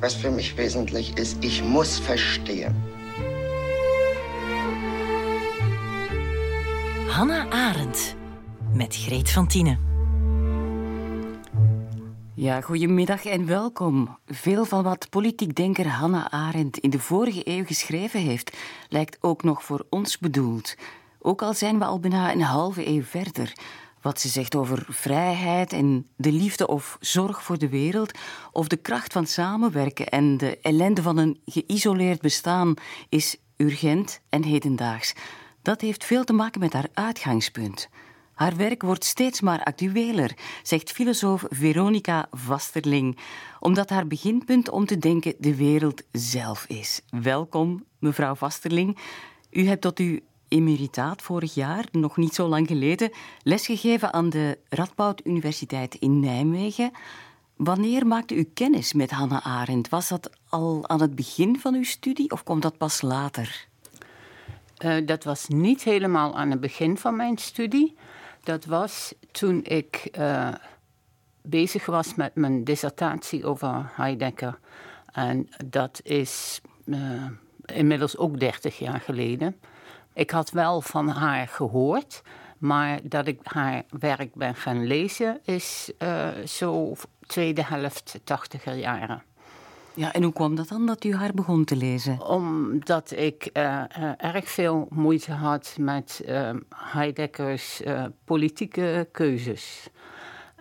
Was für mich wesentlich ist, ich muss verstehen. Hannah Arendt met Greet van Tienen. Ja, goedemiddag en welkom. Veel van wat politiek denker Hannah Arendt in de vorige eeuw geschreven heeft, lijkt ook nog voor ons bedoeld. Ook al zijn we al bijna een halve eeuw verder. Wat ze zegt over vrijheid en de liefde of zorg voor de wereld, of de kracht van samenwerken en de ellende van een geïsoleerd bestaan, is urgent en hedendaags. Dat heeft veel te maken met haar uitgangspunt. Haar werk wordt steeds maar actueler, zegt filosoof Veronica Vasterling, omdat haar beginpunt om te denken de wereld zelf is. Welkom, mevrouw Vasterling. U hebt tot uw emeritaat vorig jaar, nog niet zo lang geleden, lesgegeven aan de Radboud Universiteit in Nijmegen. Wanneer maakte u kennis met Hannah Arendt? Was dat al aan het begin van uw studie of komt dat pas later? Uh, dat was niet helemaal aan het begin van mijn studie. Dat was toen ik uh, bezig was met mijn dissertatie over Heidegger. En dat is uh, inmiddels ook 30 jaar geleden. Ik had wel van haar gehoord, maar dat ik haar werk ben gaan lezen is uh, zo tweede helft tachtiger jaren. Ja, en hoe kwam dat dan dat u haar begon te lezen? Omdat ik uh, uh, erg veel moeite had met uh, Heideggers politieke keuzes.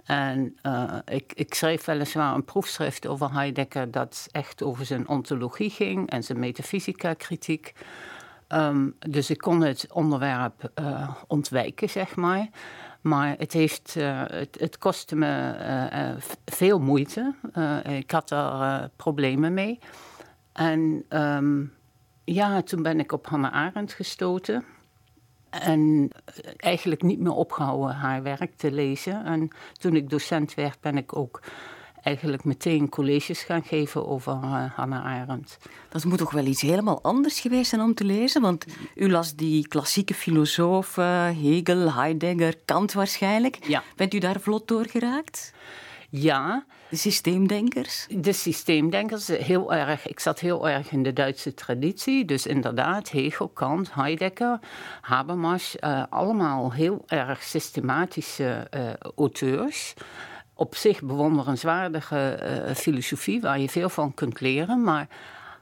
En ik, ik schreef weliswaar een proefschrift over Heidegger dat echt over zijn ontologie ging en zijn metafysica-kritiek. Um, dus ik kon het onderwerp ontwijken, zeg maar. Maar het, heeft, uh, het, kostte me uh, veel moeite. ik had er problemen mee. En um, ja, toen ben ik op Hannah Arendt gestoten. En eigenlijk niet meer opgehouden haar werk te lezen. En toen ik docent werd, ben ik ook eigenlijk meteen colleges gaan geven over uh, Hannah Arendt. Dat moet toch wel iets helemaal anders geweest zijn om te lezen? Want u las die klassieke filosofen, Hegel, Heidegger, Kant waarschijnlijk. Ja. Bent u daar vlot door geraakt? Ja. De systeemdenkers? De systeemdenkers, heel erg. Ik zat heel erg in de Duitse traditie. Dus inderdaad, Hegel, Kant, Heidegger, Habermas. Uh, allemaal heel erg systematische uh, auteurs op zich bewonderenswaardige uh, filosofie waar je veel van kunt leren. Maar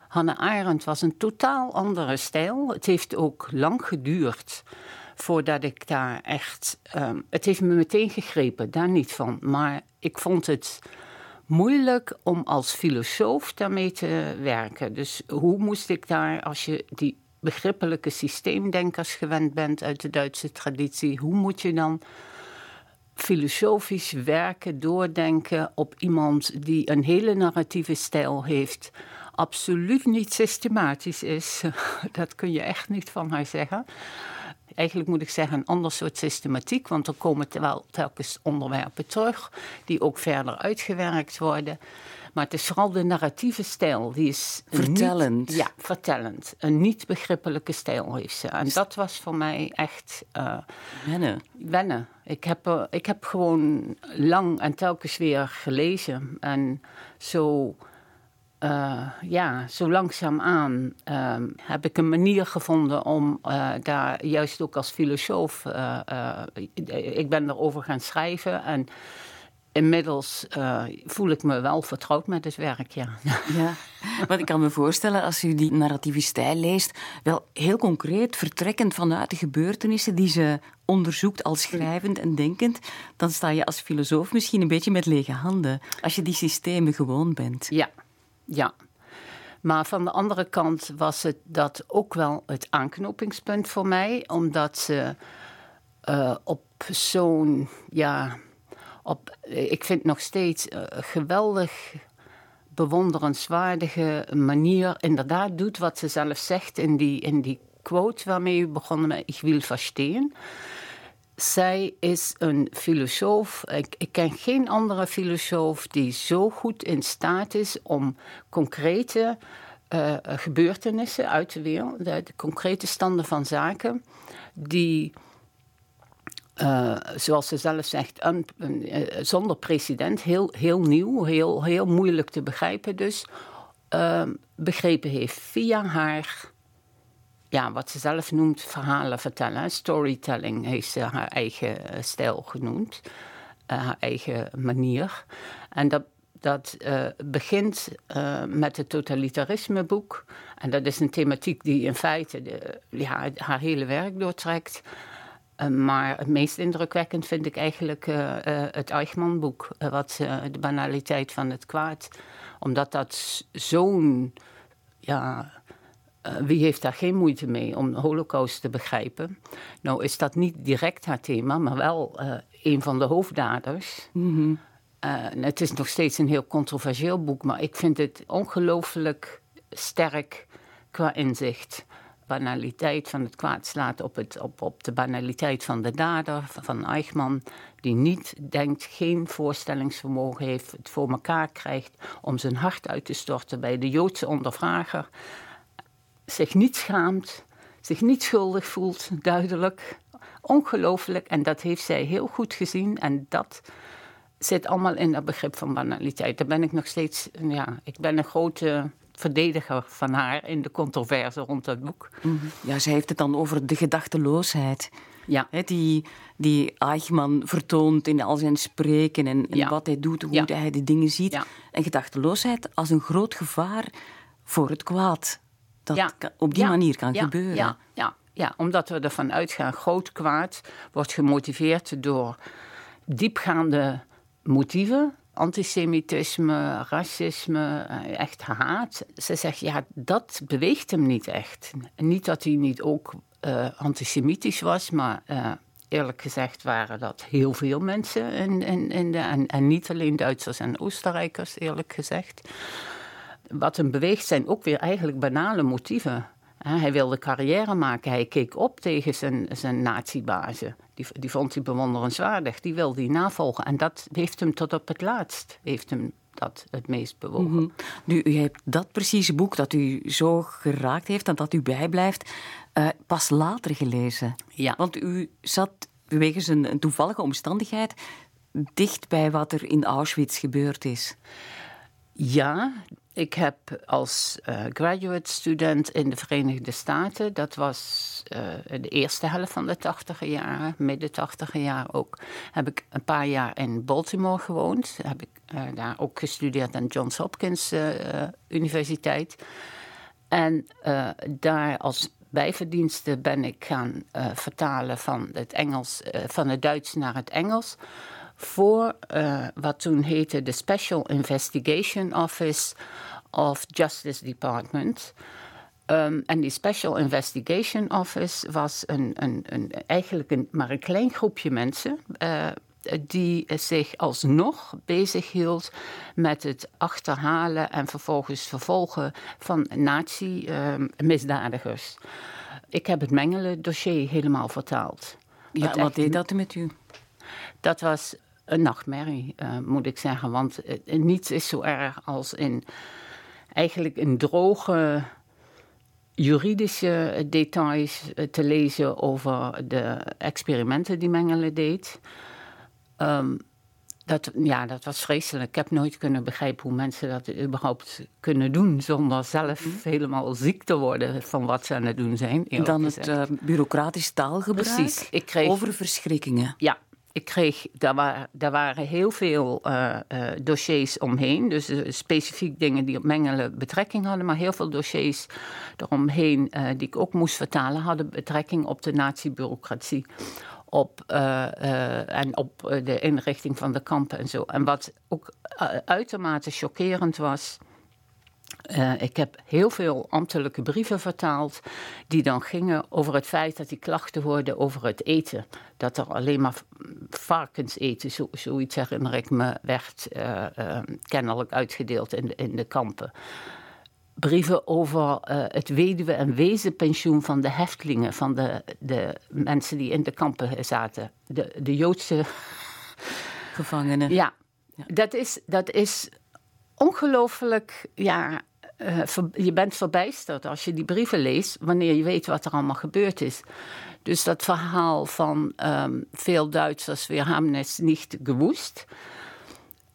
Hannah Arendt was een totaal andere stijl. Het heeft ook lang geduurd voordat ik daar echt. Um, het heeft me meteen gegrepen, daar niet van. Maar ik vond het moeilijk om als filosoof daarmee te werken. Dus hoe moest ik daar, als je die begrippelijke systeemdenkers gewend bent uit de Duitse traditie, hoe moet je dan filosofisch werken, doordenken op iemand die een hele narratieve stijl heeft, absoluut niet systematisch is. Dat kun je echt niet van haar zeggen. Eigenlijk moet ik zeggen een ander soort systematiek, want er komen wel telkens onderwerpen terug die ook verder uitgewerkt worden. Maar het is vooral de narratieve stijl. Die is vertellend. Niet, ja, vertellend. Een niet begrippelijke stijl heeft ze. En dat was voor mij echt. Uh, wennen. Wennen. Ik heb, uh, ik heb gewoon lang en telkens weer gelezen. En zo. Uh, ja, zo langzaamaan uh, heb ik een manier gevonden om uh, daar juist ook als filosoof. ik ben erover gaan schrijven en inmiddels uh, voel ik me wel vertrouwd met het werk, ja. ja. Want ik kan me voorstellen, als u die narratieve stijl leest, wel heel concreet, vertrekkend vanuit de gebeurtenissen die ze onderzoekt als schrijvend en denkend, dan sta je als filosoof misschien een beetje met lege handen, als je die systemen gewoon bent. Ja, ja. Maar van de andere kant was het dat ook wel het aanknopingspunt voor mij, omdat ze uh, op zo'n, ja, op, ik vind nog steeds een geweldig bewonderenswaardige manier inderdaad doet wat ze zelf zegt in die, in die quote waarmee u begonnen met Ik wil verstehen. Zij is een filosoof. Ik, ik, ken geen andere filosoof die zo goed in staat is om concrete uh, gebeurtenissen uit de wereld, de, de concrete standen van zaken, die uh, zoals ze zelf zegt, uh, zonder precedent, heel, heel nieuw, heel, heel moeilijk te begrijpen dus, ehm, begrepen heeft via haar, ja, wat ze zelf noemt, verhalen vertellen. Storytelling heeft ze haar eigen eh, stijl genoemd, haar eigen manier. En dat, dat begint met het totalitarismeboek. En dat is een thematiek die in feite de, haar hele werk doortrekt. Uh, maar het meest indrukwekkend vind ik eigenlijk uh, uh, het Eichmann-boek, wat de banaliteit van het kwaad omdat dat zo'n. Ja, wie heeft daar geen moeite mee om de Holocaust te begrijpen? Nou, is dat niet direct haar thema, maar wel uh, een van de hoofddaders. Mm -hmm. uh, het is nog steeds een heel controversieel boek, maar ik vind het ongelooflijk sterk qua inzicht banaliteit van het kwaad slaat op, het, op, op de banaliteit van de dader, van Eichmann, die niet denkt, geen voorstellingsvermogen heeft, het voor elkaar krijgt om zijn hart uit te storten bij de Joodse ondervrager, zich niet schaamt, zich niet schuldig voelt, duidelijk. Ongelooflijk, en dat heeft zij heel goed gezien en dat zit allemaal in dat begrip van banaliteit. Daar ben ik nog steeds, ja, ik ben een grote verdediger van haar in de controverse rond dat boek. Mhm. Ja, ze heeft het dan over de gedachteloosheid. Ja. He, die, die Eichmann vertoont in al zijn spreken en, en ja. wat hij doet, hoe ja. hij de dingen ziet. En gedachteloosheid als een groot gevaar voor het kwaad. Dat op die manier kan gebeuren. Ja. Ja. Ja. omdat we ervan uitgaan, groot kwaad wordt gemotiveerd door diepgaande motieven antisemitisme, racisme, eh, echt haat. Ze zegt, ja, dat beweegt hem niet echt. Niet dat hij niet ook uh, antisemitisch was, maar uh, eerlijk gezegd waren dat heel veel mensen. In, in, in de, en, en niet alleen Duitsers en Oostenrijkers, eerlijk gezegd. Wat hem beweegt zijn ook weer eigenlijk banale motieven. Hij wilde carrière maken. Hij keek op tegen zijn, zijn nazi-bazen. Die, die vond hij bewonderenswaardig. Die wilde hij navolgen. En dat heeft hem tot op het laatst heeft hem dat het meest bewogen. Mm -hmm. Nu, u hebt dat precieze boek dat u zo geraakt heeft en dat u bijblijft, uh, pas later gelezen. Ja. Want u zat wegens een, een toevallige omstandigheid dicht bij wat er in Auschwitz gebeurd is. Ja, ik heb als uh, graduate student in de Verenigde Staten, dat was uh, de eerste helft van de tachtiger jaren, midden tachtiger jaar ook, heb ik een paar jaar in Baltimore gewoond. Heb ik uh, daar ook gestudeerd aan Johns Hopkins Universiteit. En daar als bijverdienste ben ik gaan vertalen van het, Engels, van het Duits naar het Engels voor uh, wat toen heette de Special Investigation Office of Justice Department. Um, en die Special Investigation Office was een, een, een, eigenlijk een, maar een klein groepje mensen. Uh, die zich alsnog bezighield met het achterhalen en vervolgens vervolgen van nazi-misdadigers. Um, ik heb het Mengelen dossier helemaal vertaald. Ja, wat, wat deed dat met u? Dat was een nachtmerrie, uh, moet ik zeggen. Want uh, niets is zo erg als in eigenlijk in droge juridische details uh, te lezen over de experimenten die Mengele deed. Um, dat, ja, dat was vreselijk. Ik heb nooit kunnen begrijpen hoe mensen dat überhaupt kunnen doen zonder zelf mm. helemaal ziek te worden van wat ze aan het doen zijn. Dan het uh, bureaucratisch taalgebruik Precies. Ik kreeg, over verschrikkingen. Ja, ik kreeg, daar, waren, daar waren heel veel uh, uh, dossiers omheen. Dus uh, specifiek dingen die op Mengelen betrekking hadden. Maar heel veel dossiers eromheen die ik ook moest vertalen... hadden betrekking op de nazi-bureaucratie. Op, en op de inrichting van de kampen en zo. En wat ook uitermate chockerend was... Uh, ik heb heel veel ambtelijke brieven vertaald die dan gingen over het feit dat die klachten hoorden over het eten. Dat er alleen maar varkenseten, zo, zoiets herinner ik me, werd uh, uh, kennelijk uitgedeeld in de, in de kampen. Brieven over het weduwe- en wezenpensioen van de heftelingen, van de, de mensen die in de kampen zaten. De, de Joodse gevangenen. Ja, ja. Dat, is, dat is ongelooflijk, ja, uh, je bent verbijsterd als je die brieven leest, wanneer je weet wat er allemaal gebeurd is. Dus dat verhaal van um, veel Duitsers, weer es niet gewoest.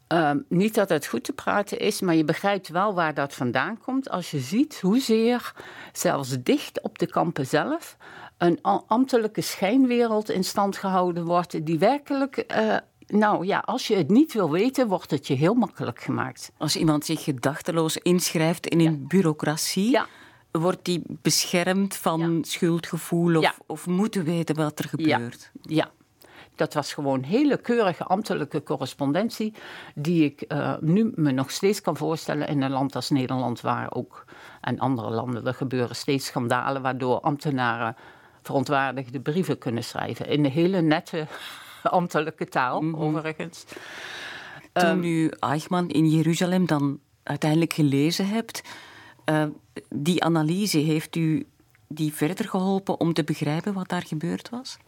Ehm, niet dat het goed te praten is, maar je begrijpt wel waar dat vandaan komt als je ziet hoezeer zelfs dicht op de kampen zelf een ambtelijke schijnwereld in stand gehouden wordt die werkelijk uh, nou ja, als je het niet wil weten, wordt het je heel makkelijk gemaakt. Als iemand zich gedachteloos inschrijft in een bureaucratie, wordt die beschermd van schuldgevoel of, of, moeten weten wat er gebeurt. ja. Dat was gewoon hele keurige ambtelijke correspondentie, die ik uh, nu me nog steeds kan voorstellen in een land als Nederland, waar ook en andere landen er gebeuren steeds schandalen, waardoor ambtenaren verontwaardigde brieven kunnen schrijven. In de hele nette ambtelijke taal, mm overigens. Toen um, u Eichmann in Jeruzalem dan uiteindelijk gelezen hebt, uh, die analyse heeft u die verder geholpen om te begrijpen wat daar gebeurd was?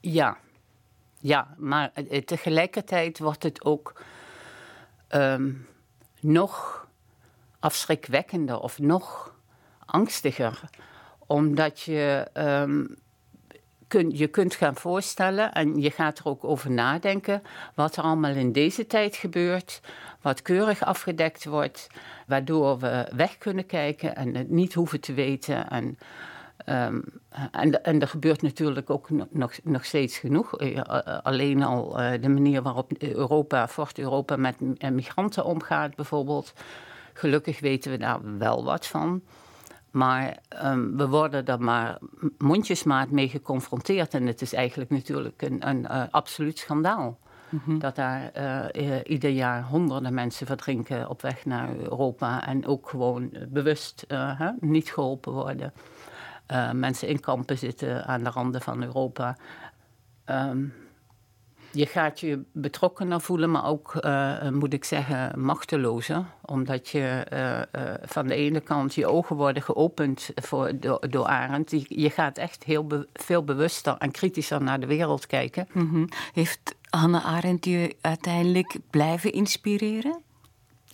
Ja, ja maar tegelijkertijd wordt het ook um, nog afschrikwekkender of nog angstiger. Omdat je um, kun, je kunt gaan voorstellen en je gaat er ook over nadenken wat er allemaal in deze tijd gebeurt, wat keurig afgedekt wordt, waardoor we weg kunnen kijken en het niet hoeven te weten. En, um, en, er gebeurt natuurlijk ook nog, nog steeds genoeg. Eh, eh, alleen al uh, de manier waarop Europa, Fort Europa met migranten omgaat bijvoorbeeld. Gelukkig weten we daar wel wat van. Maar um, we worden er maar mondjesmaat mee geconfronteerd. En het is eigenlijk natuurlijk een, een uh, absoluut schandaal. Mm -hmm. Dat daar uh, ieder jaar honderden mensen verdrinken op weg naar Europa. En ook gewoon bewust uh, hè, niet geholpen worden. mensen in kampen zitten aan de randen van Europa. Um, je gaat je betrokkener voelen, maar ook, uh, moet ik zeggen, machtelozer. Omdat je uh, uh, van de ene kant je ogen worden geopend voor, door, door Arend. Je gaat echt heel be veel bewuster en kritischer naar de wereld kijken. Mm -hmm. Heeft Hannah Arendt je uiteindelijk blijven inspireren?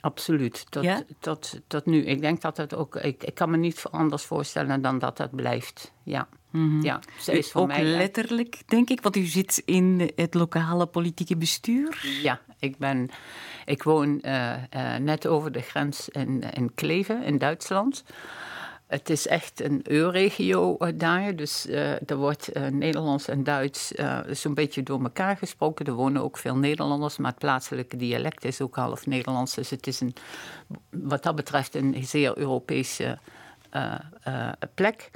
Absoluut, tot, ja? tot, tot nu. Ik denk dat het ook. Ik, ik kan me niet anders voorstellen dan dat dat blijft. Ja. Mm -hmm. Ja, ze is ook mij letterlijk, denk ik, want u zit in het lokale politieke bestuur. Ja, ik, ben, ik woon uh, uh, net over de grens in, in Kleve, in Duitsland. Het is echt een EU-regio uh, daar, dus er wordt Nederlands en Duits zo'n beetje door elkaar gesproken. Er wonen ook veel Nederlanders, maar het plaatselijke dialect is ook half Nederlands. Dus het is een, wat dat betreft een zeer Europese plek.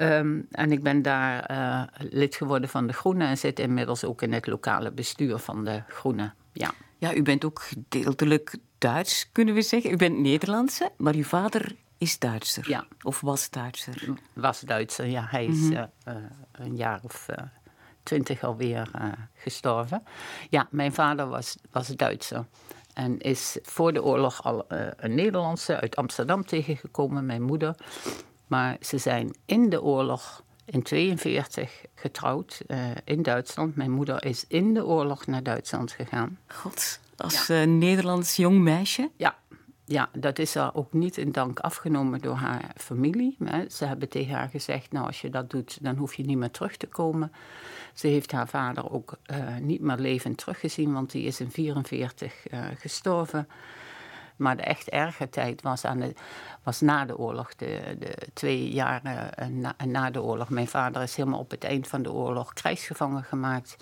Um, en ik ben daar uh, lid geworden van de Groenen en zit inmiddels ook in het lokale bestuur van de Groenen. Ja. ja, u bent ook gedeeltelijk Duits, kunnen we zeggen. U bent Nederlandse, maar uw vader is Duitser. Ja. Of was Duitser? Was Duitser, ja. Hij is mm -hmm. uh, een jaar of twintig alweer gestorven. Ja, mijn vader was, was Duitser. En is voor de oorlog al een Nederlandse uit Amsterdam tegengekomen, mijn moeder. Maar ze zijn in de oorlog in 1942 getrouwd uh, in Duitsland. Mijn moeder is in de oorlog naar Duitsland gegaan. God, als ja. uh, Nederlands jong meisje? Ja. Ja, dat is haar ook niet in dank afgenomen door haar familie. Ze hebben tegen haar gezegd, nou als je dat doet, dan hoef je niet meer terug te komen. Ze heeft haar vader ook uh, niet meer levend teruggezien, want die is in 1944 gestorven. Maar de echt erge tijd was, aan de, was na de oorlog, de, de twee jaren eh, na, na, de oorlog. Mijn vader is helemaal op het eind van de oorlog krijgsgevangen gemaakt.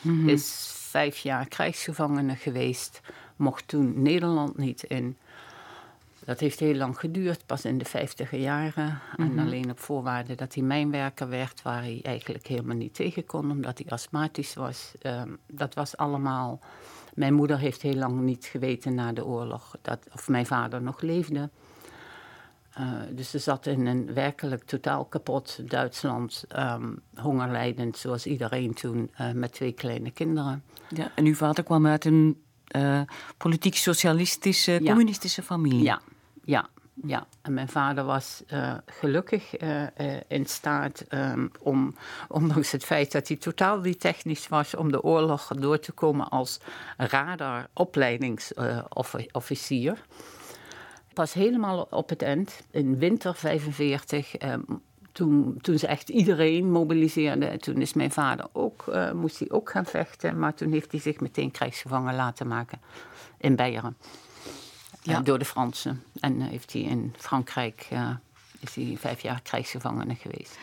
Mm Is vijf jaar krijgsgevangene geweest. Mocht toen Nederland niet in. Dat heeft heel lang geduurd, pas in de vijftiger jaren. En mhm. alleen op voorwaarde dat hij mijnwerker werd, waar hij eigenlijk helemaal niet tegen kon, omdat hij astmatisch was. Uh, dat was allemaal mijn moeder heeft heel lang niet geweten na de oorlog dat, of mijn vader nog leefde. Uh, dus ze zat in een werkelijk totaal kapot Duitsland, um, hongerlijdend zoals iedereen toen, uh, met twee kleine kinderen. Ja, en uw vader kwam uit een uh, politiek-socialistische, ja. communistische familie? Ja, ja ja. En mijn vader was uh, gelukkig uh, uh, in staat um, om, ondanks het feit dat hij totaal niet technisch was, om de oorlog door te komen als radaropleidingsofficier. Pas helemaal op het eind, in winter 45, um, toen, toen ze echt iedereen mobiliseerden, toen is mijn vader ook, moest hij ook gaan vechten. Maar toen heeft hij zich meteen krijgsgevangen laten maken in Beieren. Ja. door de Fransen. En heeft hij in Frankrijk is hij vijf jaar krijgsgevangene geweest.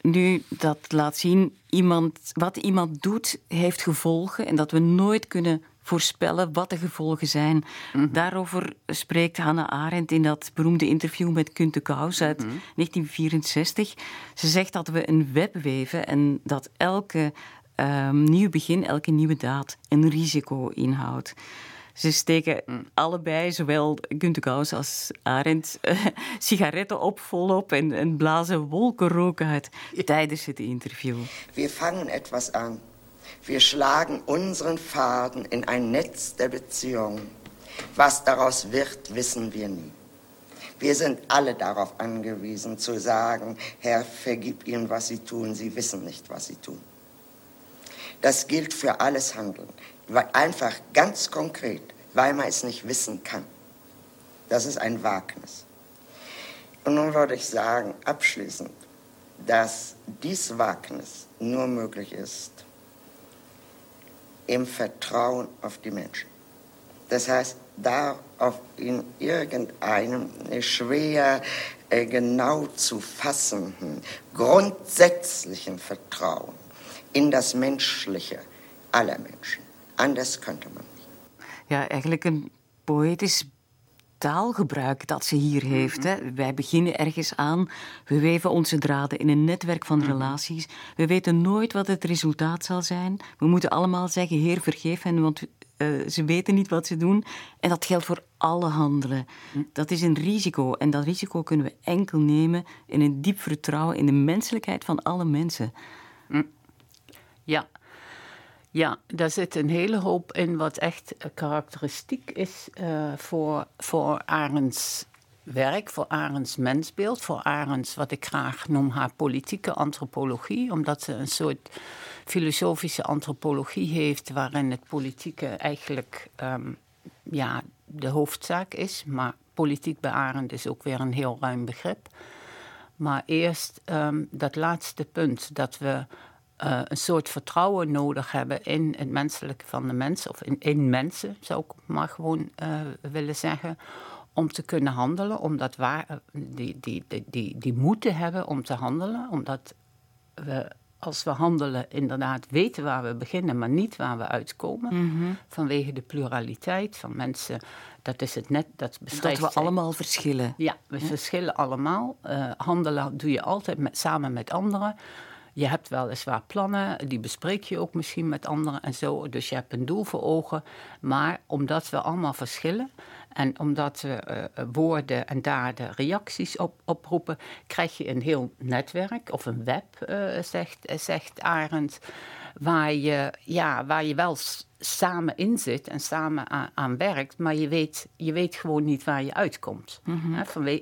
Nu, dat laat zien, iemand, wat iemand doet, heeft gevolgen. En dat we nooit kunnen voorspellen wat de gevolgen zijn. Mhm. Daarover spreekt Hannah Arendt in dat beroemde interview met Kunte Kous uit 1964. Mhm. Ze zegt dat we een web weven en dat elke um, nieuw begin, elke nieuwe daad een risico inhoudt. Ze steken mm. allebei, zowel Gunther als Arendt, uh, sigaretten op volop en, en blazen wolkenrook uit tijdens het interview. We vangen etwas aan. Wir schlagen unseren Faden in ein Netz der Beziehung. Was daraus wird, wissen wir nie. Wir sind alle darauf angewiesen zu sagen, Herr, vergib ihnen, was sie tun, sie wissen nicht, was sie tun. Das gilt für alles Handeln. Einfach ganz konkret, weil man es nicht wissen kann. Das ist ein Wagnis. Und nun würde ich sagen, abschließend, dass dies Wagnis nur möglich ist im Vertrauen auf die Menschen. Das heißt, darauf in irgendeinem schwer äh, genau zu fassenden, grundsätzlichen Vertrauen in das Menschliche aller Menschen. Anders könnte man nicht. Ja, eigenlijk een poëtisch taalgebruik dat ze hier heeft. Hè. Wij beginnen ergens aan, we weven onze draden in een netwerk van relaties. We weten nooit wat het resultaat zal zijn. We moeten allemaal zeggen, Heer, vergeef hen, want uh, ze weten niet wat ze doen. En dat geldt voor alle handelen. Dat is een risico en dat risico kunnen we enkel nemen in een diep vertrouwen in de menselijkheid van alle mensen. Ja, ja, daar zit een hele hoop in wat echt karakteristiek is uh, voor, voor Arends werk, voor Arends mensbeeld, voor Arends wat ik graag noem haar politieke antropologie, omdat ze een soort filosofische antropologie heeft waarin het politieke eigenlijk um, ja, de hoofdzaak is, maar politiek bij Arend is ook weer een heel ruim begrip. Maar eerst um, dat laatste punt, dat we uh, een soort vertrouwen nodig hebben in het menselijke van de mens, of in, in mensen, zou ik maar gewoon uh, willen zeggen, om te kunnen handelen, omdat waar, eh, die, die, die, die, die moeten hebben om te handelen, omdat we als we handelen inderdaad weten waar we beginnen, maar niet waar we uitkomen. Mm Vanwege de pluraliteit van mensen. Dat is het net. Dat, beschrijft dat we allemaal verschillen. Ja, we verschillen allemaal. Uh, handelen doe je altijd met, samen met anderen. Je hebt weliswaar plannen, die bespreek je ook misschien met anderen en zo. Dus je hebt een doel voor ogen. Maar omdat we allemaal verschillen en omdat we uh, woorden en daden reacties op, oproepen, krijg je een heel netwerk of een web, uh, zegt, zegt Arend waar je, ja, waar je wel samen in zit en samen aan, werkt, maar je weet, je weet gewoon niet waar je uitkomt. Mm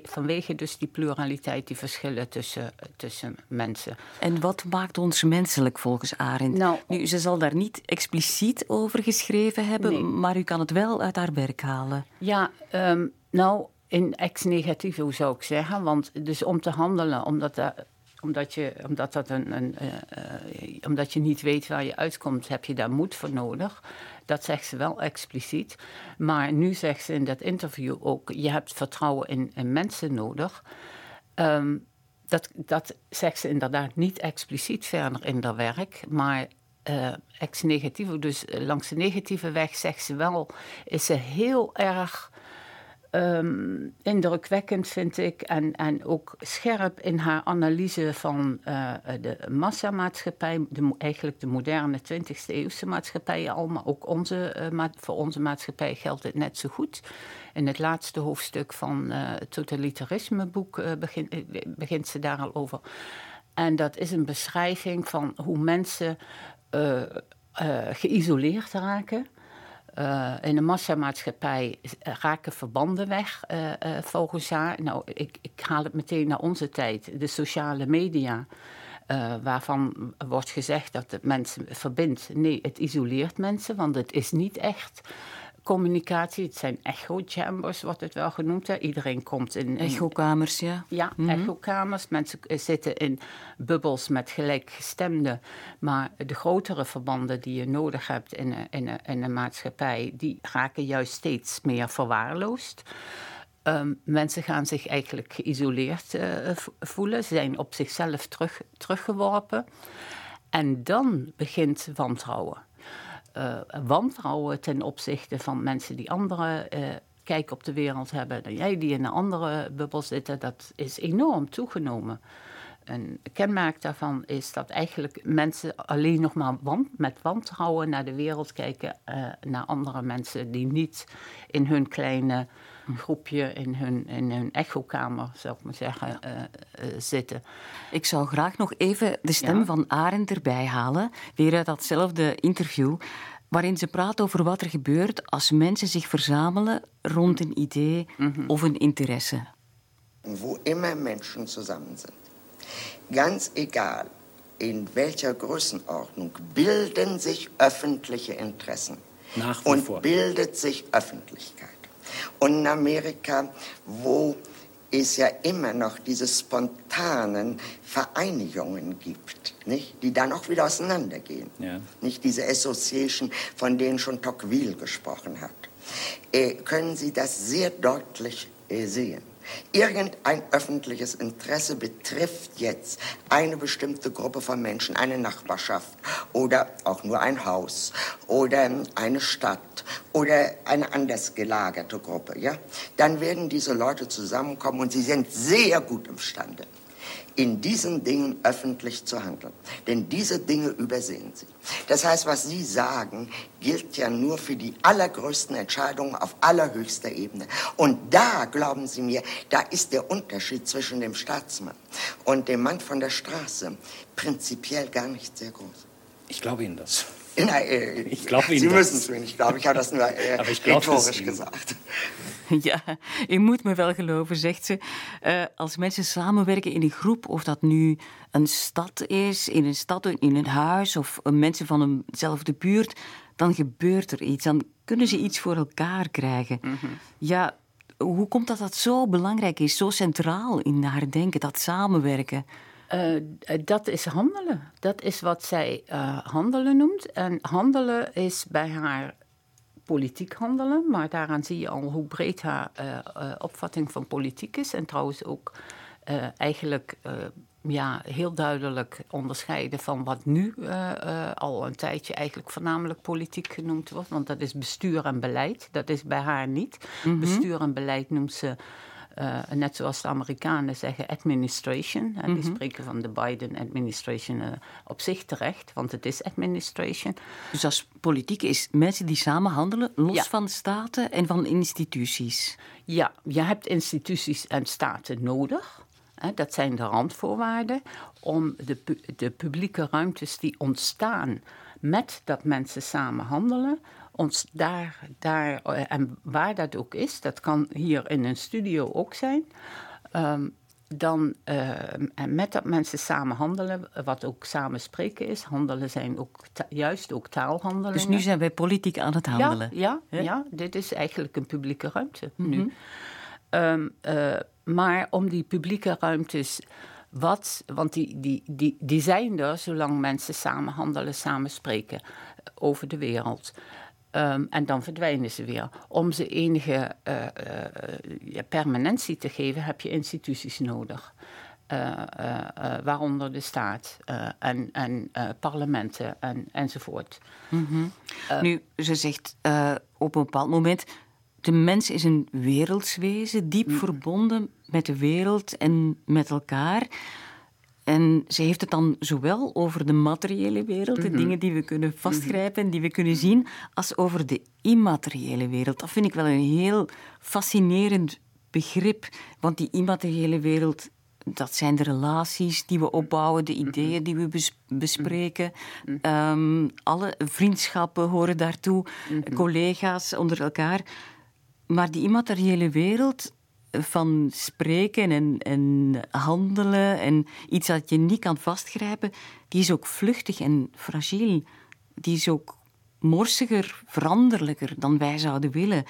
vanwege, dus die pluraliteit, die verschillen tussen, tussen mensen. En wat maakt ons menselijk volgens Arendt? Nou, nu, ze zal daar niet expliciet over geschreven hebben, maar u kan het wel uit haar werk halen. Ja, ehm, nou, in ex-negatieve zou ik zeggen. Want dus om te handelen, omdat omdat je, omdat, dat een, een uh, uh, omdat je niet weet waar je uitkomt, heb je daar moed voor nodig. Dat zegt ze wel expliciet. Maar nu zegt ze in dat interview ook: je hebt vertrouwen in, in mensen nodig. Um, dat, dat zegt ze inderdaad niet expliciet verder in haar werk. Maar uh, ex-negatieve, dus langs de negatieve weg, zegt ze wel, is ze heel erg um, indrukwekkend, vind ik. En, en ook scherp in haar analyse van uh, de massamaatschappij. De, eigenlijk de moderne 20e eeuwse maatschappij al. Maar ook onze, uh, voor onze maatschappij geldt het net zo goed. In het laatste hoofdstuk van uh, het totalitarismeboek begin, begint ze daar al over. En dat is een beschrijving van hoe mensen geïsoleerd raken. Uh, in een massamaatschappij raken verbanden weg, uh, uh, volgens haar. Nou, ik, ik, haal het meteen naar onze tijd. De sociale media, waarvan wordt gezegd dat het mensen verbindt. Nee, het isoleert mensen, want het is niet echt communicatie. Het zijn echo-chambers, wordt het wel genoemd. Hè. Iedereen komt in... Echokamers, ja. Ja, mm echokamers. Mensen zitten in bubbels met gelijkgestemden. Maar de grotere verbanden die je nodig hebt in een, in een, in een maatschappij... die raken juist steeds meer verwaarloosd. Um, mensen gaan zich eigenlijk geïsoleerd uh, voelen. Ze zijn op zichzelf terug, teruggeworpen. En dan begint wantrouwen. Uh, wantrouwen ten opzichte van mensen die andere uh, kijk op de wereld hebben dan jij, die in een andere bubbel zitten, dat is enorm toegenomen. Een kenmerk daarvan is dat eigenlijk mensen alleen nog maar want, met wantrouwen naar de wereld kijken, uh, naar andere mensen die niet in hun kleine groepje in hun, in hun echokamer, zou ik maar zeggen, uh, uh, zitten. Ik zou graag nog even de stem ja. van Arend erbij halen, weer uit datzelfde interview, waarin ze praat over wat er gebeurt als mensen zich verzamelen rond een idee mm -hmm. of een interesse. Wo immer Menschen zusammen sind, ganz egal in welcher Größenordnung, bilden sich öffentliche Interessen. Nach wie und vor. bildet sich Öffentlichkeit. Und in Amerika, wo es ja immer noch diese spontanen Vereinigungen gibt, nicht? die dann auch wieder auseinandergehen. Ja. Nicht diese Association, von denen schon Tocqueville gesprochen hat. Äh, können Sie das sehr deutlich äh, sehen. Irgendein öffentliches Interesse betrifft jetzt eine bestimmte Gruppe von Menschen, eine Nachbarschaft oder auch nur ein Haus oder eine Stadt oder eine anders gelagerte Gruppe, ja? Dann werden diese Leute zusammenkommen und sie sind sehr gut imstande, in diesen Dingen öffentlich zu handeln. Denn diese Dinge übersehen sie. Das heißt, was Sie sagen, gilt ja nur für die allergrößten Entscheidungen auf allerhöchster Ebene. Und da, glauben Sie mir, da ist der Unterschied zwischen dem Staatsmann und dem Mann von der Straße prinzipiell gar nicht sehr groß. Ich glaube Ihnen das. Nein, äh, Ich glaube Ihnen Sie müssen es mir nicht glauben. Ich habe das nur äh, gesagt. Ja, je moet me wel geloven, zegt ze. Uh, als mensen samenwerken in een groep, of dat nu een stad is, in een stad, in een huis, of mensen van eenzelfde buurt, dan gebeurt er iets. Dan kunnen ze iets voor elkaar krijgen. Mm -hmm. Ja, hoe komt dat dat zo belangrijk is, zo centraal in haar denken, dat samenwerken? Uh, dat is handelen. Dat is wat zij uh, handelen noemt. En handelen is bij haar politiek handelen, maar daaraan zie je al hoe breed haar uh, opvatting van politiek is. En trouwens ook eigenlijk ja, heel duidelijk onderscheiden van wat nu al een tijdje eigenlijk voornamelijk politiek genoemd wordt. Want dat is bestuur en beleid. Dat is bij haar niet. Mm -hmm. Bestuur en beleid noemt ze. Uh, net zoals de Amerikanen zeggen administration. En die mm -hmm. spreken van de Biden administration uh, op zich terecht, want het is administration. Dus als politiek is mensen die samen handelen, los ja. van staten en van instituties. Ja, je hebt instituties en staten nodig. Hè, dat zijn de randvoorwaarden om de, pu de publieke ruimtes die ontstaan met dat mensen samen handelen, ons daar, daar en waar dat ook is, dat kan hier in een studio ook zijn. Um, dan uh, en met dat mensen samen handelen, wat ook samen spreken is. Handelen zijn ook juist ook taalhandelingen. Dus nu zijn wij politiek aan het handelen. Ja, ja, ja dit is eigenlijk een publieke ruimte mm -hmm. nu. Um, uh, maar om die publieke ruimtes wat, want die, die, die, die zijn er zolang mensen samen handelen, samen spreken over de wereld. Um, en dan verdwijnen ze weer. Om ze enige uh, uh, ja, permanentie te geven, heb je instituties nodig. Uh, waaronder de staat en, en parlementen en, enzovoort. Mm -hmm. nu, ze zegt op een bepaald moment. De mens is een wereldswezen, diep mm. verbonden met de wereld en met elkaar. En ze heeft het dan zowel over de materiële wereld, de mm -hmm. dingen die we kunnen vastgrijpen en die we kunnen zien, als over de immateriële wereld. Dat vind ik wel een heel fascinerend begrip. Want die immateriële wereld, dat zijn de relaties die we opbouwen, de ideeën die we bes bespreken. Um, alle vriendschappen horen daartoe, mm -hmm. collega's onder elkaar. Maar die immateriële wereld van spreken en, en handelen en iets dat je niet kan vastgrijpen, die is ook vluchtig en fragiel. Die is ook morsiger, veranderlijker dan wij zouden willen.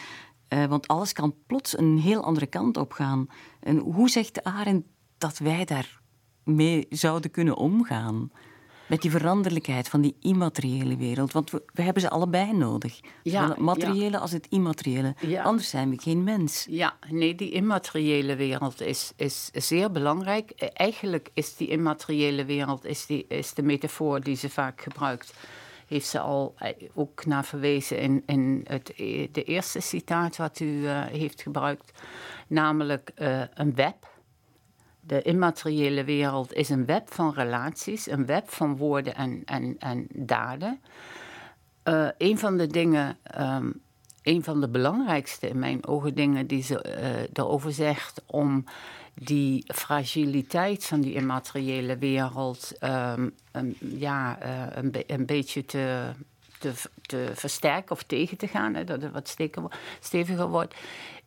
Uh, want alles kan plots een heel andere kant op gaan. En hoe zegt Arendt dat wij daarmee zouden kunnen omgaan? Met die veranderlijkheid van die immateriële wereld. Want we, we hebben ze allebei nodig. Zowel het materiële als het immateriële. Anders zijn we geen mens. Ja, nee, die immateriële wereld is, is zeer belangrijk. Eigenlijk is die immateriële wereld is die, is de metafoor die ze vaak gebruikt heeft ze al eh, ook naar verwezen in, in het, e, de eerste citaat wat u uh, heeft gebruikt, namelijk uh, een web. De immateriële wereld is een web van relaties, een web van woorden en, en, en daden. Uh, een van de dingen, um, van de belangrijkste in mijn ogen dingen die ze uh, erover zegt om die fragiliteit van die immateriële wereld um, ja, uh, een, een, beetje te, te, te, versterken of tegen te gaan, hè, dat het wat steviger wordt,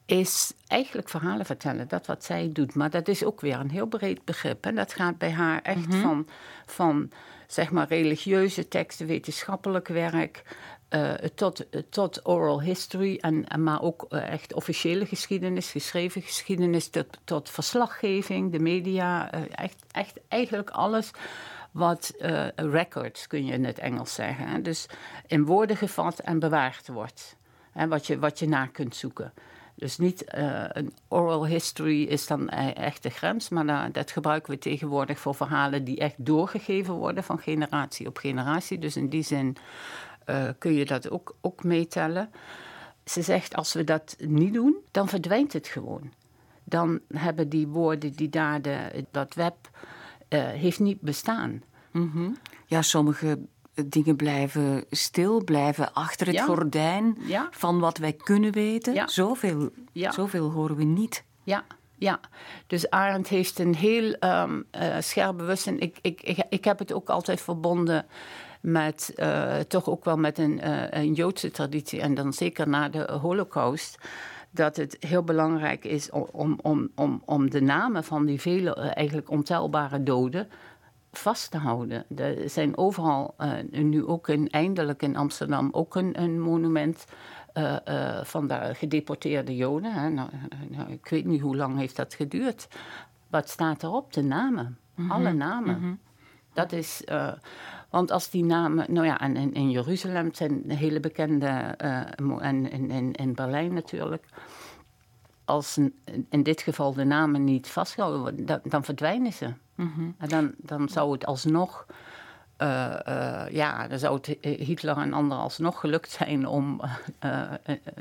is eigenlijk verhalen vertellen. Dat wat zij doet. Maar dat is ook weer een heel breed begrip. En dat gaat bij haar echt mm -hmm. van, van zeg maar religieuze teksten, wetenschappelijk werk, uh, tot, tot oral history, en, en maar ook uh, echt officiële geschiedenis, geschreven geschiedenis, tot, tot verslaggeving, de media, uh, echt, echt eigenlijk alles wat records, kun je in het Engels zeggen. Hè? Dus in woorden gevat en bewaard wordt. Hè? Wat, je, wat je na kunt zoeken. Dus niet uh, een oral history is dan echt de grens, maar dat gebruiken we tegenwoordig voor verhalen die echt doorgegeven worden van generatie op generatie. Dus in die zin uh, kun je dat ook, ook meetellen. Ze zegt, als we dat niet doen, dan verdwijnt het gewoon. Dan hebben die woorden, die daden, dat web, heeft niet bestaan. -hmm. Ja, sommige dingen blijven stil, blijven achter het ja. gordijn ja. van wat wij kunnen weten. Ja. Zoveel, zoveel horen we niet. Ja, ja. dus Arendt heeft een heel um, uh, scherp bewustzijn. Ik, ik, ik, ik heb het ook altijd verbonden met uh, toch ook wel met een, uh, een Joodse traditie en dan zeker na de Holocaust dat het heel belangrijk is om, om, om, om de namen van die vele eigenlijk ontelbare doden vast te houden. Er zijn overal, uh, nu ook in, eindelijk in Amsterdam, ook een, een monument uh, uh, van de gedeporteerde Joden. Hè. Nou, nou, ik weet niet hoe lang heeft dat geduurd. Wat staat erop? De namen. Mm -hmm. Alle namen. Mm -hmm. Dat is. want als die namen. Nou ja, en in, in Jeruzalem zijn hele bekende. en in, in, in Berlijn natuurlijk als in dit geval de namen niet vastgehouden worden, dan, dan verdwijnen ze. Mm -hmm. En dan, dan zou het alsnog, uh, uh, ja, dan zou het Hitler en anderen alsnog gelukt zijn om uh,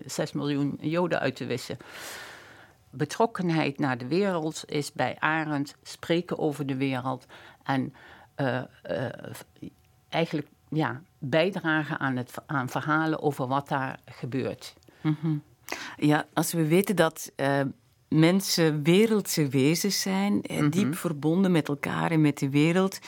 6 miljoen Joden uit te wissen. Betrokkenheid naar de wereld is bij Arendt spreken over de wereld en eigenlijk ja, bijdragen aan, het, aan verhalen over wat daar gebeurt. Mm -hmm. Ja, als we weten dat uh, mensen wereldse wezens zijn, mm -hmm. diep verbonden met elkaar en met de wereld,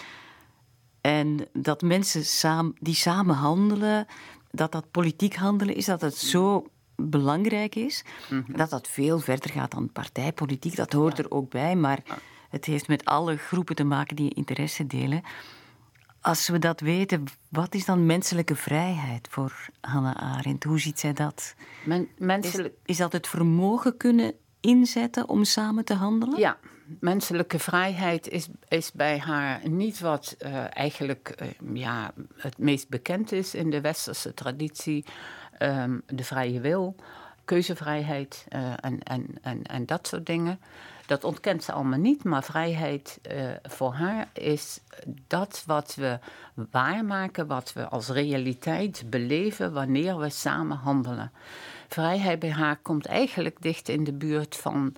en dat mensen die samen handelen, dat dat politiek handelen is, dat het zo belangrijk is, mm -hmm. dat dat veel verder gaat dan partijpolitiek, dat hoort ja. er ook bij, maar het heeft met alle groepen te maken die interesse delen. Als we dat weten, wat is dan menselijke vrijheid voor Hannah Arendt? Hoe ziet zij dat? Men, menselijk... is, is dat het vermogen kunnen inzetten om samen te handelen? Ja, menselijke vrijheid is, is bij haar niet wat uh, eigenlijk uh, ja, het meest bekend is in de westerse traditie. Um, de vrije wil, keuzevrijheid uh, en, en, en, en dat soort dingen. Dat ontkent ze allemaal niet, maar vrijheid uh, voor haar is dat wat we waarmaken, wat we als realiteit beleven wanneer we samen handelen. Vrijheid bij haar komt eigenlijk dicht in de buurt van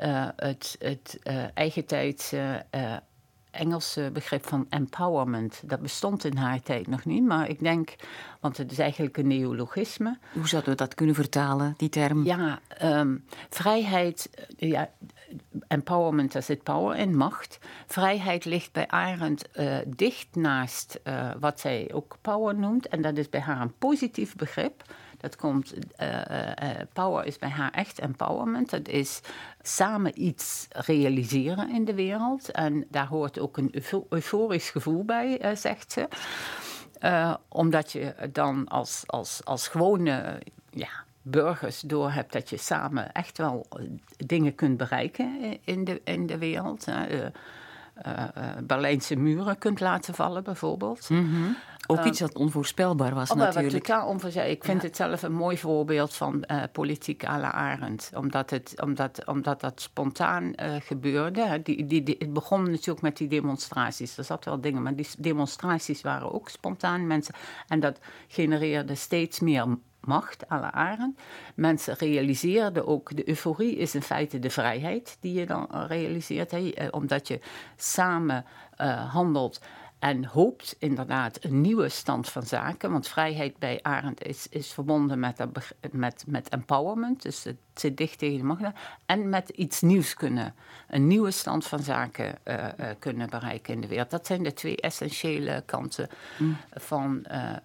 uh, het, het uh, eigentijdse Engelse begrip van empowerment. Dat bestond in haar tijd nog niet, maar ik denk, want het is eigenlijk een neologisme. Hoe zouden we dat kunnen vertalen, die term? Ja, um, vrijheid, ja, empowerment, daar zit power in, macht. Vrijheid ligt bij Arendt uh, dicht naast uh, wat zij ook power noemt, en dat is bij haar een positief begrip. Dat komt, uh, uh, power is bij haar echt empowerment. Dat is samen iets realiseren in de wereld. En daar hoort ook een euforisch gevoel bij, zegt ze. omdat je dan als, als, als gewone ja, burgers door hebt dat je samen echt wel dingen kunt bereiken in de, in de wereld. Uh, Berlijnse muren kunt laten vallen, bijvoorbeeld. Mhm. Ook iets dat onvoorspelbaar was, oh, natuurlijk. Totaal onvoorspelbaar. Ik vind het zelf een mooi voorbeeld van uh, politiek à la Arendt. Omdat, het, omdat, omdat dat spontaan gebeurde. Die, die, die, het begon natuurlijk met die demonstraties. Er zat wel dingen, maar die demonstraties waren ook spontaan. Mensen, en dat genereerde steeds meer macht, alle aren. Mensen realiseerden ook, de euforie is in feite de vrijheid die je dan realiseert. Hè? Eh, omdat je samen uh, handelt en hoopt inderdaad een nieuwe stand van zaken. Want vrijheid bij Arendt is, is verbonden met, met, met empowerment. Dus het zit dicht tegen de macht. En met iets nieuws kunnen. Een nieuwe stand van zaken uh, uh, kunnen bereiken in de wereld. Dat zijn de twee essentiële kanten mm. van uh,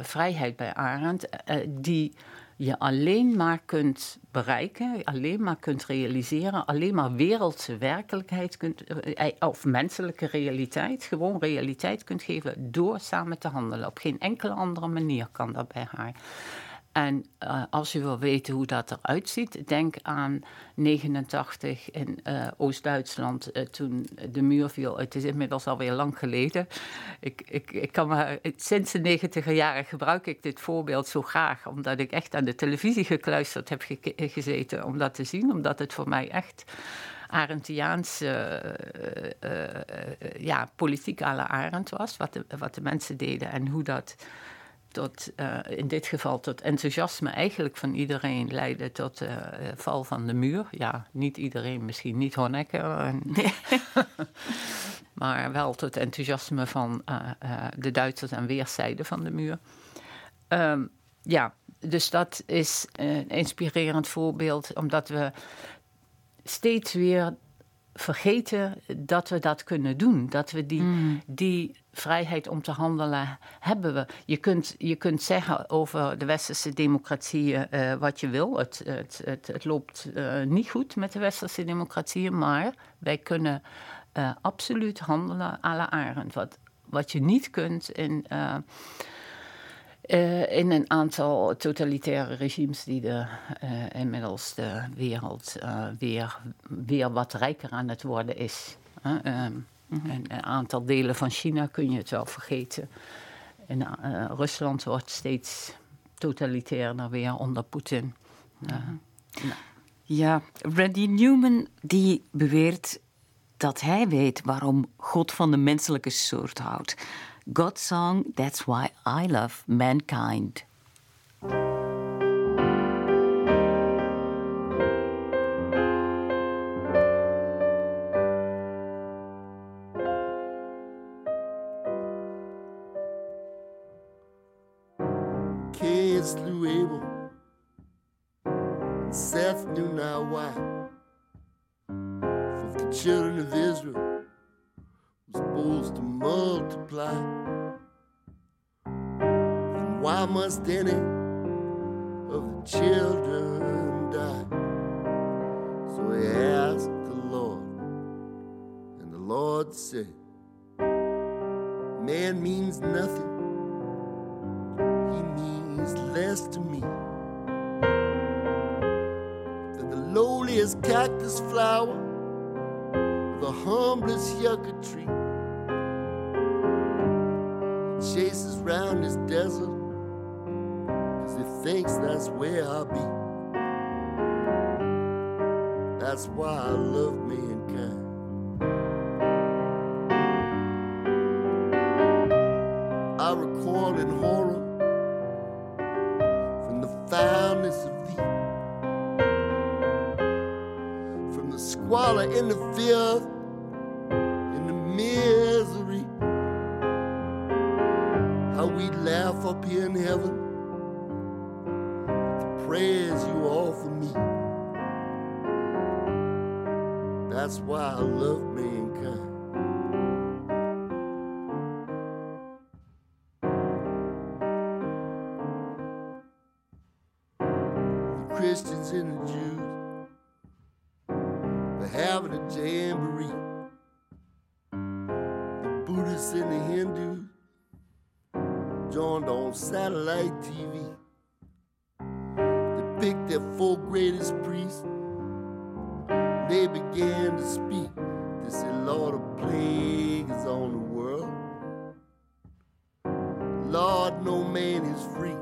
vrijheid bij Arendt. die je alleen maar kunt bereiken, alleen maar kunt realiseren, alleen maar wereldse werkelijkheid kunt, eh, eh, of menselijke realiteit, gewoon realiteit kunt geven door samen te handelen. Op geen enkele andere manier kan dat bij haar. En uh, als je wil weten hoe dat eruit ziet, denk aan 89 in uh, Oost-Duitsland uh, toen de muur viel. Het is inmiddels alweer lang geleden. Ik, ik, ik kan maar, sinds de 90 jaren gebruik ik dit voorbeeld zo graag, omdat ik echt aan de televisie gekluisterd heb ge gezeten om dat te zien, omdat het voor mij echt Arendtiaans ja, politiek à la Arendt was, wat de, wat de mensen deden en hoe dat tot, uh, in dit geval tot enthousiasme eigenlijk van iedereen leidde tot de uh, val van de muur. Ja, niet iedereen, misschien niet Honecker. Maar wel tot enthousiasme van uh, de Duitsers aan weerszijden van de muur. Um, ja, dus dat is een inspirerend voorbeeld, omdat we steeds weer vergeten dat we dat kunnen doen. Dat we die, mm. die vrijheid om te handelen hebben we. Je kunt, je kunt zeggen over de westerse democratieën uh, wat je wil. Het, het, het, loopt uh, niet goed met de westerse democratieën, maar wij kunnen uh, absoluut handelen à la Arendt. Wat, wat je niet kunt in in een aantal totalitaire regimes die de, inmiddels de wereld weer, weer wat rijker aan het worden is. Um, mm -hmm. een aantal delen van China kun je het wel vergeten. In Rusland wordt steeds totalitairder weer onder Poetin. -hmm. Ja, Randy Newman die beweert dat hij weet waarom God van de menselijke soort houdt. God's song, That's Why I Love Mankind. Seth knew not why. For the children of Israel was supposed to multiply. And why must any of the children die? So he asked the Lord, and the Lord said, Man means nothing, he means less to me the lowliest cactus flower the humblest yucca tree. Chases round this desert Cause he thinks that's where I'll be. That's why I love mankind the Jews are having a jamboree. The Buddhists and the Hindus joined on satellite TV. They picked their four greatest priests. They began to speak. They said, Lord, a plague is on the world. Lord, no man is free.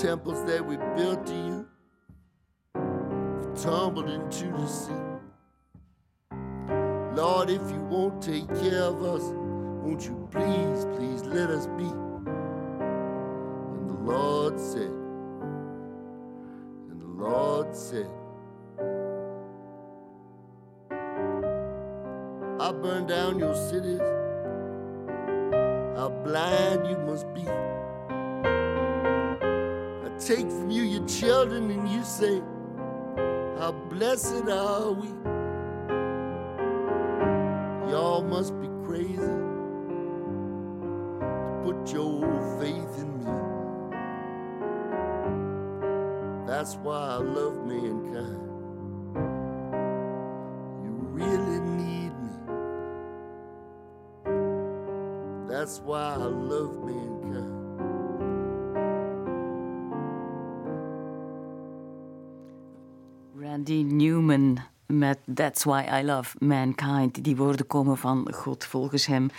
Temples that we built to you tumbled into the sea. Lord, if you won't take care of us, won't you please, please let us be? And the Lord said, and the Lord said, I burn down your cities. How blind you must be. Take from you your children, and you say, How blessed are we? Y'all must be crazy to put your faith in me. That's why I love mankind. You really need me. That's why I love mankind. Randy Newman met That's Why I Love Mankind. Die woorden komen van God volgens hem.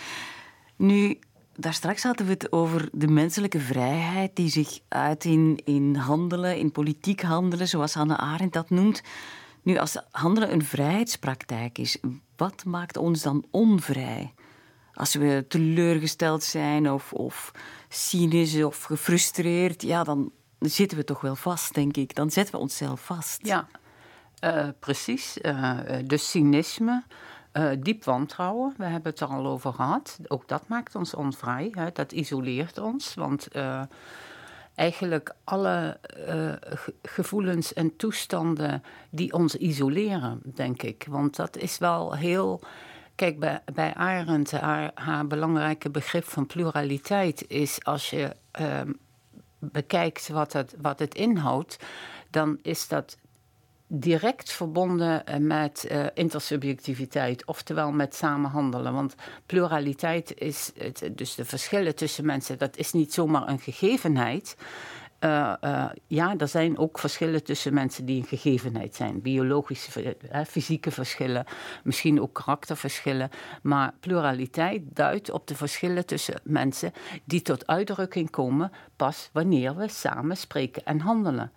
Nu, daar straks hadden we het over de menselijke vrijheid die zich uit in, in handelen, in politiek handelen, zoals Hannah Arendt dat noemt. Nu, als handelen een vrijheidspraktijk is, wat maakt ons dan onvrij? Als we teleurgesteld zijn of, of cynisch of gefrustreerd, ja, dan zitten we toch wel vast, denk ik. Dan zetten we onszelf vast. Ja, uh, precies. Uh, dus cynisme, diep wantrouwen, we hebben het er al over gehad. Ook dat maakt ons onvrij, hè? dat isoleert ons. Want eigenlijk alle gevoelens en toestanden die ons isoleren, denk ik. Want dat is wel heel. Kijk, bij, bij Arendt, haar, haar belangrijke begrip van pluraliteit is als je bekijkt wat het, wat het inhoudt, dan is dat direct verbonden met uh, intersubjectiviteit, oftewel met samenhandelen. Want pluraliteit is, het, dus de verschillen tussen mensen, dat is niet zomaar een gegevenheid. Uh, ja, er zijn ook verschillen tussen mensen die een gegevenheid zijn. Biologische, fysieke verschillen, misschien ook karakterverschillen. Maar pluraliteit duidt op de verschillen tussen mensen die tot uitdrukking komen pas wanneer we samen spreken en handelen.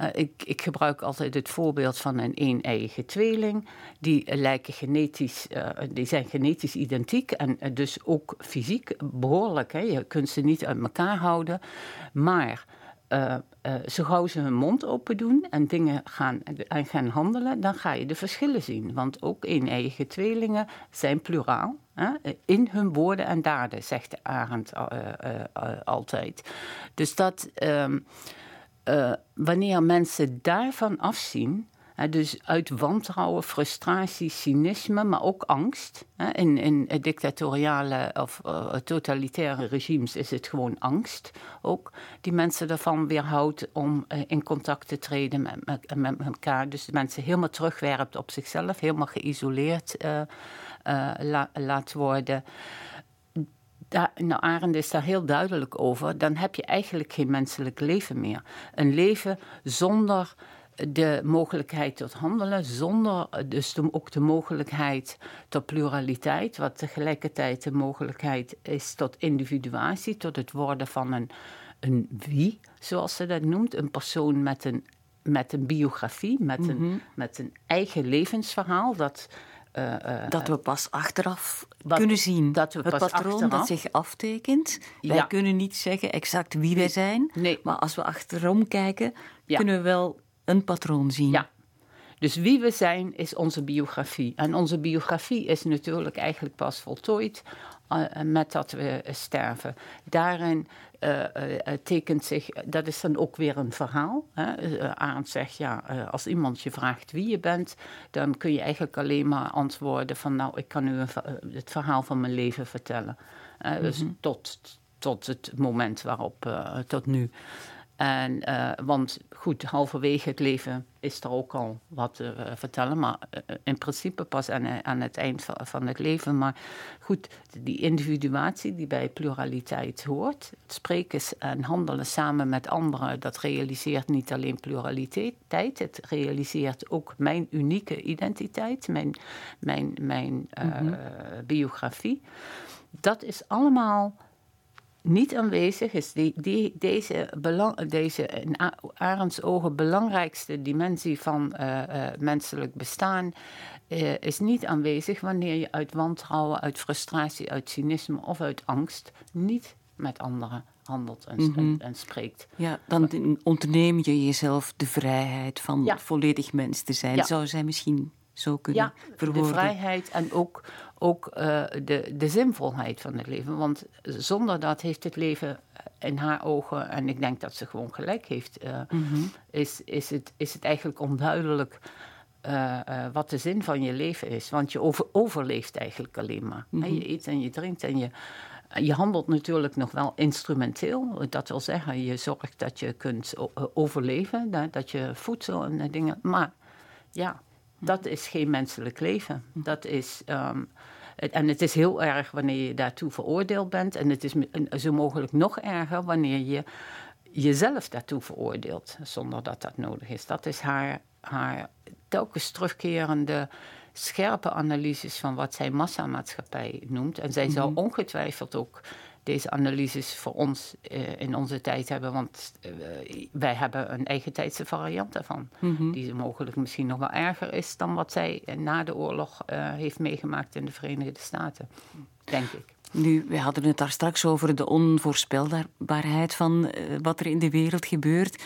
Uh, ik, ik, gebruik altijd het voorbeeld van een een-eigen tweeling. Die lijken genetisch, uh, die zijn genetisch identiek en uh, dus ook fysiek behoorlijk. Hè? Je kunt ze niet uit elkaar houden. Maar zo gauw ze hun mond open doen en dingen gaan, en gaan handelen, dan ga je de verschillen zien. Want ook een-eigen tweelingen zijn pluraal. In hun woorden en daden, zegt Arendt altijd. Dus dat. Ehm, uh, wanneer mensen daarvan afzien, dus uit wantrouwen, frustratie, cynisme, maar ook angst. In, in dictatoriale of uh, totalitaire regimes is het gewoon angst ook, die mensen ervan weerhoudt om uh, in contact te treden met, met, elkaar. Dus de mensen helemaal terugwerpt op zichzelf, helemaal geïsoleerd la, laat worden daar, nou, Arend is daar heel duidelijk over. Dan heb je eigenlijk geen menselijk leven meer. Een leven zonder de mogelijkheid tot handelen, zonder dus ook de mogelijkheid tot pluraliteit, wat tegelijkertijd de mogelijkheid is tot individuatie, tot het worden van een, een wie, zoals ze dat noemt, een persoon met een, met een biografie, met, een, mhm. met een eigen levensverhaal. Dat, uh, dat we pas achteraf kunnen zien. Dat we het patroon achteraf, dat zich aftekent. Wij kunnen niet zeggen exact wie wij zijn. Nee. Maar als we achterom kijken, ja. kunnen we wel een patroon zien. Ja. Dus wie we zijn is onze biografie. En onze biografie is natuurlijk eigenlijk pas voltooid uh, met dat we sterven. Daarin uh, uh, tekent zich, dat is dan ook weer een verhaal. Hè? Arend zegt, ja, als iemand je vraagt wie je bent, dan kun je eigenlijk alleen maar antwoorden van, nou, ik kan u een, het verhaal van mijn leven vertellen. Mm -hmm. Dus tot, tot het moment waarop, tot nu. En, uh, want goed, halverwege het leven is er ook al wat te uh, vertellen, maar uh, in principe pas aan, aan het eind van, van, het leven. Maar goed, die individuatie die bij pluraliteit hoort, het spreken en handelen samen met anderen, dat realiseert niet alleen pluraliteit, het realiseert ook mijn unieke identiteit, mijn, mijn, mijn mm -hmm. biografie. Dat is allemaal niet aanwezig is, die, die, deze, belang, deze in Arends ogen belangrijkste dimensie van uh, uh, menselijk bestaan, uh, is niet aanwezig wanneer je uit wantrouwen, uit frustratie, uit cynisme of uit angst niet met anderen handelt en, mm -hmm. en, en, spreekt. Ja, dan ontneem je jezelf de vrijheid van ja. volledig mens te zijn. Ja. Zou zij misschien zo kunnen ja, verwoorden? de vrijheid en ook ook uh, de, de zinvolheid van het leven. Want zonder dat heeft het leven in haar ogen, en ik denk dat ze gewoon gelijk heeft, uh, mm -hmm. is, is, het, is het eigenlijk onduidelijk uh, wat de zin van je leven is. Want je over, overleeft eigenlijk alleen maar. Mm -hmm. Je eet en je drinkt en je. Je handelt natuurlijk nog wel instrumenteel. Dat wil zeggen, je zorgt dat je kunt overleven, dat je voedsel en dingen. Maar ja, dat is geen menselijk leven. Dat is. Um, en het is heel erg wanneer je daartoe veroordeeld bent. En het is zo mogelijk nog erger wanneer je jezelf daartoe veroordeelt, zonder dat dat nodig is. Dat is haar, haar telkens terugkerende scherpe analyses van wat zij massamaatschappij noemt. En zij zou mhm. ongetwijfeld ook deze analyses voor ons uh, in onze tijd hebben. Want uh, wij hebben een eigen tijdse variant daarvan. Mm -hmm. Die mogelijk misschien nog wel erger is dan wat zij na de oorlog heeft meegemaakt in de Verenigde Staten. Denk ik. Nu, we hadden het daar straks over de onvoorspelbaarheid van wat er in de wereld gebeurt.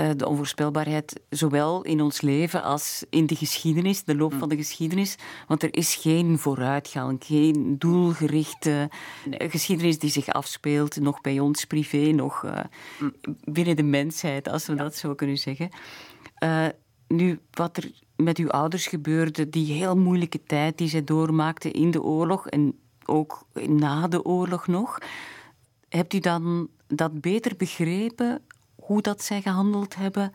Uh, de onvoorspelbaarheid, zowel in ons leven als in de geschiedenis, de loop van de geschiedenis. Want er is geen vooruitgang, geen doelgerichte geschiedenis die zich afspeelt, nog bij ons privé, nog uh, binnen de mensheid, als we ja. dat zo kunnen zeggen. Uh, nu, wat er met uw ouders gebeurde, die heel moeilijke tijd die zij doormaakten in de oorlog en ook na de oorlog nog, hebt u dan dat beter begrepen hoe dat zij gehandeld hebben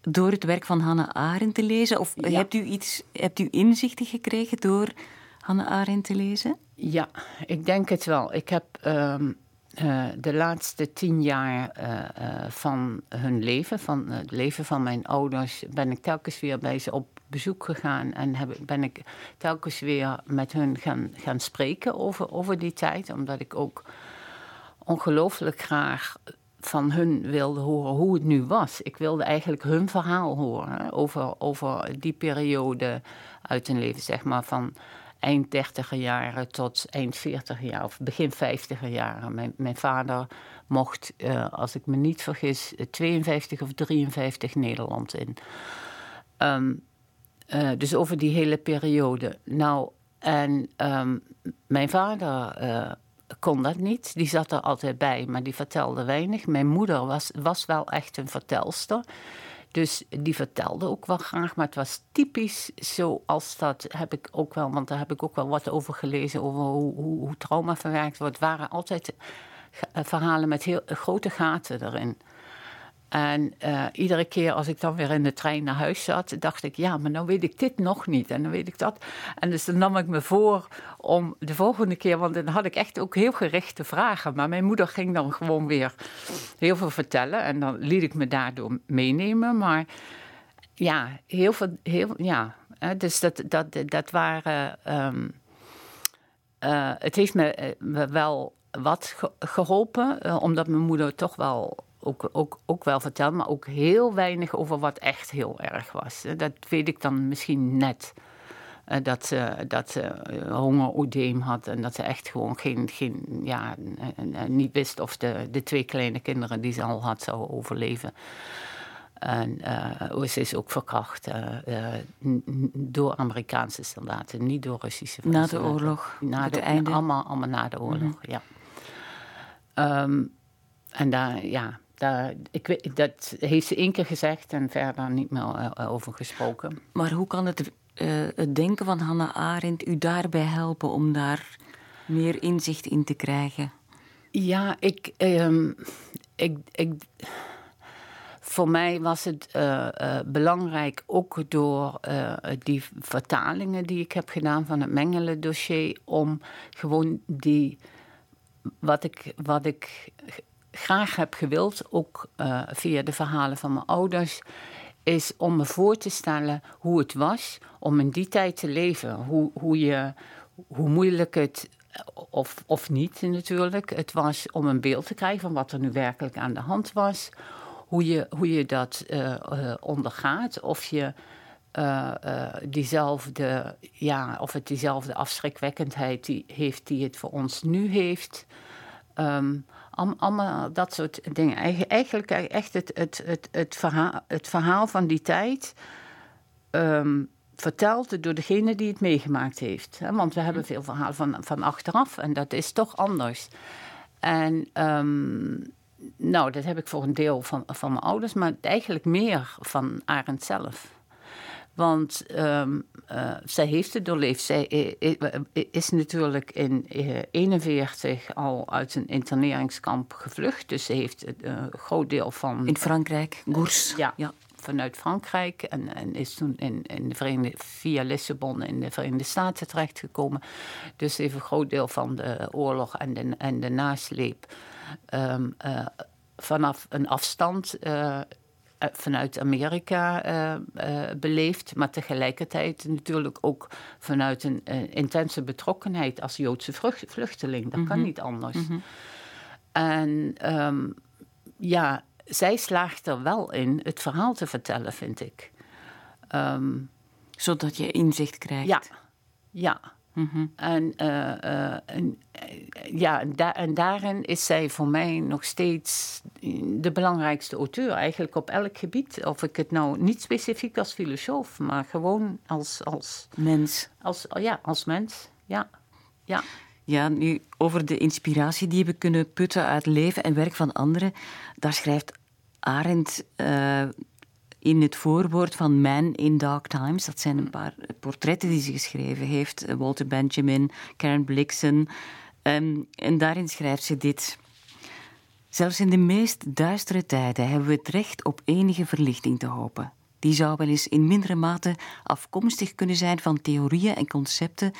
door het werk van Hannah Arendt te lezen? Of ja. hebt, u iets, hebt u inzichten gekregen door Hannah Arendt te lezen? Ja, ik denk het wel. Ik heb um, uh, de laatste tien jaar uh, uh, van hun leven, van het leven van mijn ouders, ben ik telkens weer bij ze op bezoek gegaan en heb, ben ik telkens weer met hun gaan, gaan spreken over, over die tijd, omdat ik ook ongelooflijk graag van hun wilde horen hoe het nu was. Ik wilde eigenlijk hun verhaal horen over, over die periode uit hun leven, zeg maar van eind dertiger jaren tot eind veertiger jaar of begin vijftiger jaren. Mijn, mijn vader mocht, uh, als ik me niet vergis, 52 of 53 Nederland in. Um, uh, dus over die hele periode. Nou, en um, mijn vader kon dat niet. Die zat er altijd bij, maar die vertelde weinig. Mijn moeder was, was wel echt een vertelster. Dus die vertelde ook wel graag, maar het was typisch zoals dat heb ik ook wel, want daar heb ik ook wel wat over gelezen, over hoe, hoe, hoe trauma verwerkt wordt. Waren altijd verhalen met heel grote gaten erin. En uh, iedere keer als ik dan weer in de trein naar huis zat, dacht ik, ja, maar nou weet ik dit nog niet en dan weet ik dat. En dus dan nam ik me voor om de volgende keer, want dan had ik echt ook heel gerichte vragen. Maar mijn moeder ging dan gewoon weer heel veel vertellen en dan liet ik me daardoor meenemen. Maar ja, heel veel, heel, ja. Dus dat, dat, dat waren. Um, uh, het heeft me, me wel wat geholpen, omdat mijn moeder toch wel ook, ook, ook wel verteld, maar ook heel weinig over wat echt heel erg was. Dat weet ik dan misschien net. Uh, dat ze, dat ze hongerodeem had en dat ze echt gewoon geen, geen, ja, niet wist of de, de twee kleine kinderen die ze al had zouden overleven. En uh, ze is ook verkracht uh, door Amerikaanse soldaten, niet door Russische Na de oorlog? Na de, einde? Allemaal, allemaal na de oorlog, mm -hmm. ja. Um, en daar, ja, daar, ik weet, dat heeft ze één keer gezegd en verder niet meer uh, over gesproken. Maar hoe kan het, uh, het denken van Hannah Arendt u daarbij helpen om daar meer inzicht in te krijgen? Ja, ik, um, ik, ik, voor mij was het uh, belangrijk, ook door uh, die vertalingen die ik heb gedaan van het Mengelen dossier, om gewoon die, wat ik, wat ik graag heb gewild, ook via de verhalen van mijn ouders, is om me voor te stellen hoe het was om in die tijd te leven. Hoe, hoe, je, hoe moeilijk het, of, of niet natuurlijk, het was om een beeld te krijgen van wat er nu werkelijk aan de hand was. Hoe je, hoe je dat uh, uh, ondergaat. Of je uh, diezelfde, ja, of het diezelfde afschrikwekkendheid die heeft die het voor ons nu heeft. Um, allemaal dat soort dingen. Eigenlijk echt het, het, het, het, verhaal, het verhaal van die tijd. Um, verteld door degene die het meegemaakt heeft. Want we hebben veel verhalen van, van achteraf en dat is toch anders. En um, nou, dat heb ik voor een deel van, van mijn ouders, maar eigenlijk meer van Arend zelf. Want um, uh, zij heeft het doorleefd. Zij is natuurlijk in 1941 uh, al uit een interneringskamp gevlucht. Dus ze heeft een uh, groot deel van. In Frankrijk, Gours. ja, ja, vanuit Frankrijk. En, en is toen in, in de Verenigde, via Lissabon in de Verenigde Staten terechtgekomen. Dus heeft een groot deel van de oorlog en de, en de nasleep. Um, vanaf een afstand eh, vanuit Amerika uh, uh, beleefd, maar tegelijkertijd natuurlijk ook vanuit een intense betrokkenheid als Joodse vluchteling. Dat kan mhm. niet anders. Mhm. En um, ja, zij slaagt er wel in het verhaal te vertellen, vind ik. Um, Zodat je inzicht krijgt. Ja, ja. Mhm. En, uh, en, ja, en, en, daarin is zij voor mij nog steeds de belangrijkste auteur, eigenlijk op elk gebied. Of ik het nou niet specifiek als filosoof, maar gewoon als. als mens. Als, ja, als mens. Ja. ja. Ja, nu over de inspiratie die we kunnen putten uit leven en werk van anderen. Daar schrijft Arendt uh, in het voorwoord van Man in Dark Times. Dat zijn een paar portretten die ze geschreven heeft. Eh, Walter Benjamin, Karen Blixen. Um, en daarin schrijft ze dit. Zelfs in de meest duistere tijden hebben we het recht op enige verlichting te hopen. Die zou wel eens in mindere mate afkomstig kunnen zijn van theorieën en concepten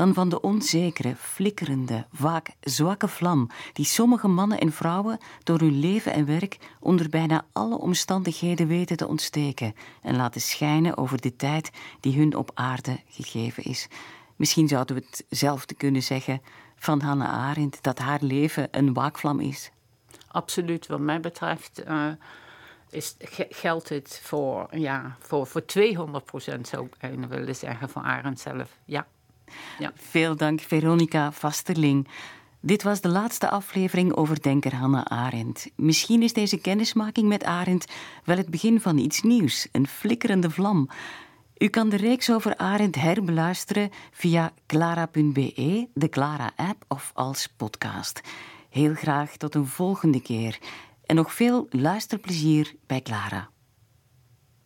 dan van de onzekere, flikkerende, vaak zwakke vlam die sommige mannen en vrouwen door hun leven en werk onder bijna alle omstandigheden weten te ontsteken en laten schijnen over de tijd die hun op aarde gegeven is. Misschien zouden we hetzelfde kunnen zeggen van Hannah Arendt, dat haar leven een waakvlam is. Absoluut, wat mij betreft. Uh is, geldt het voor, ja, voor, voor 200 procent, zou ik willen zeggen, van Arend zelf. Ja. Ja. Veel dank, Veronica Vasterling. Dit was de laatste aflevering over denker Hannah Arendt. Misschien is deze kennismaking met Arendt wel het begin van iets nieuws, een flikkerende vlam. U kan de reeks over Arendt herbeluisteren via clara.be, de Clara-app of als podcast. Heel graag tot een volgende keer. En nog veel luisterplezier bij Clara.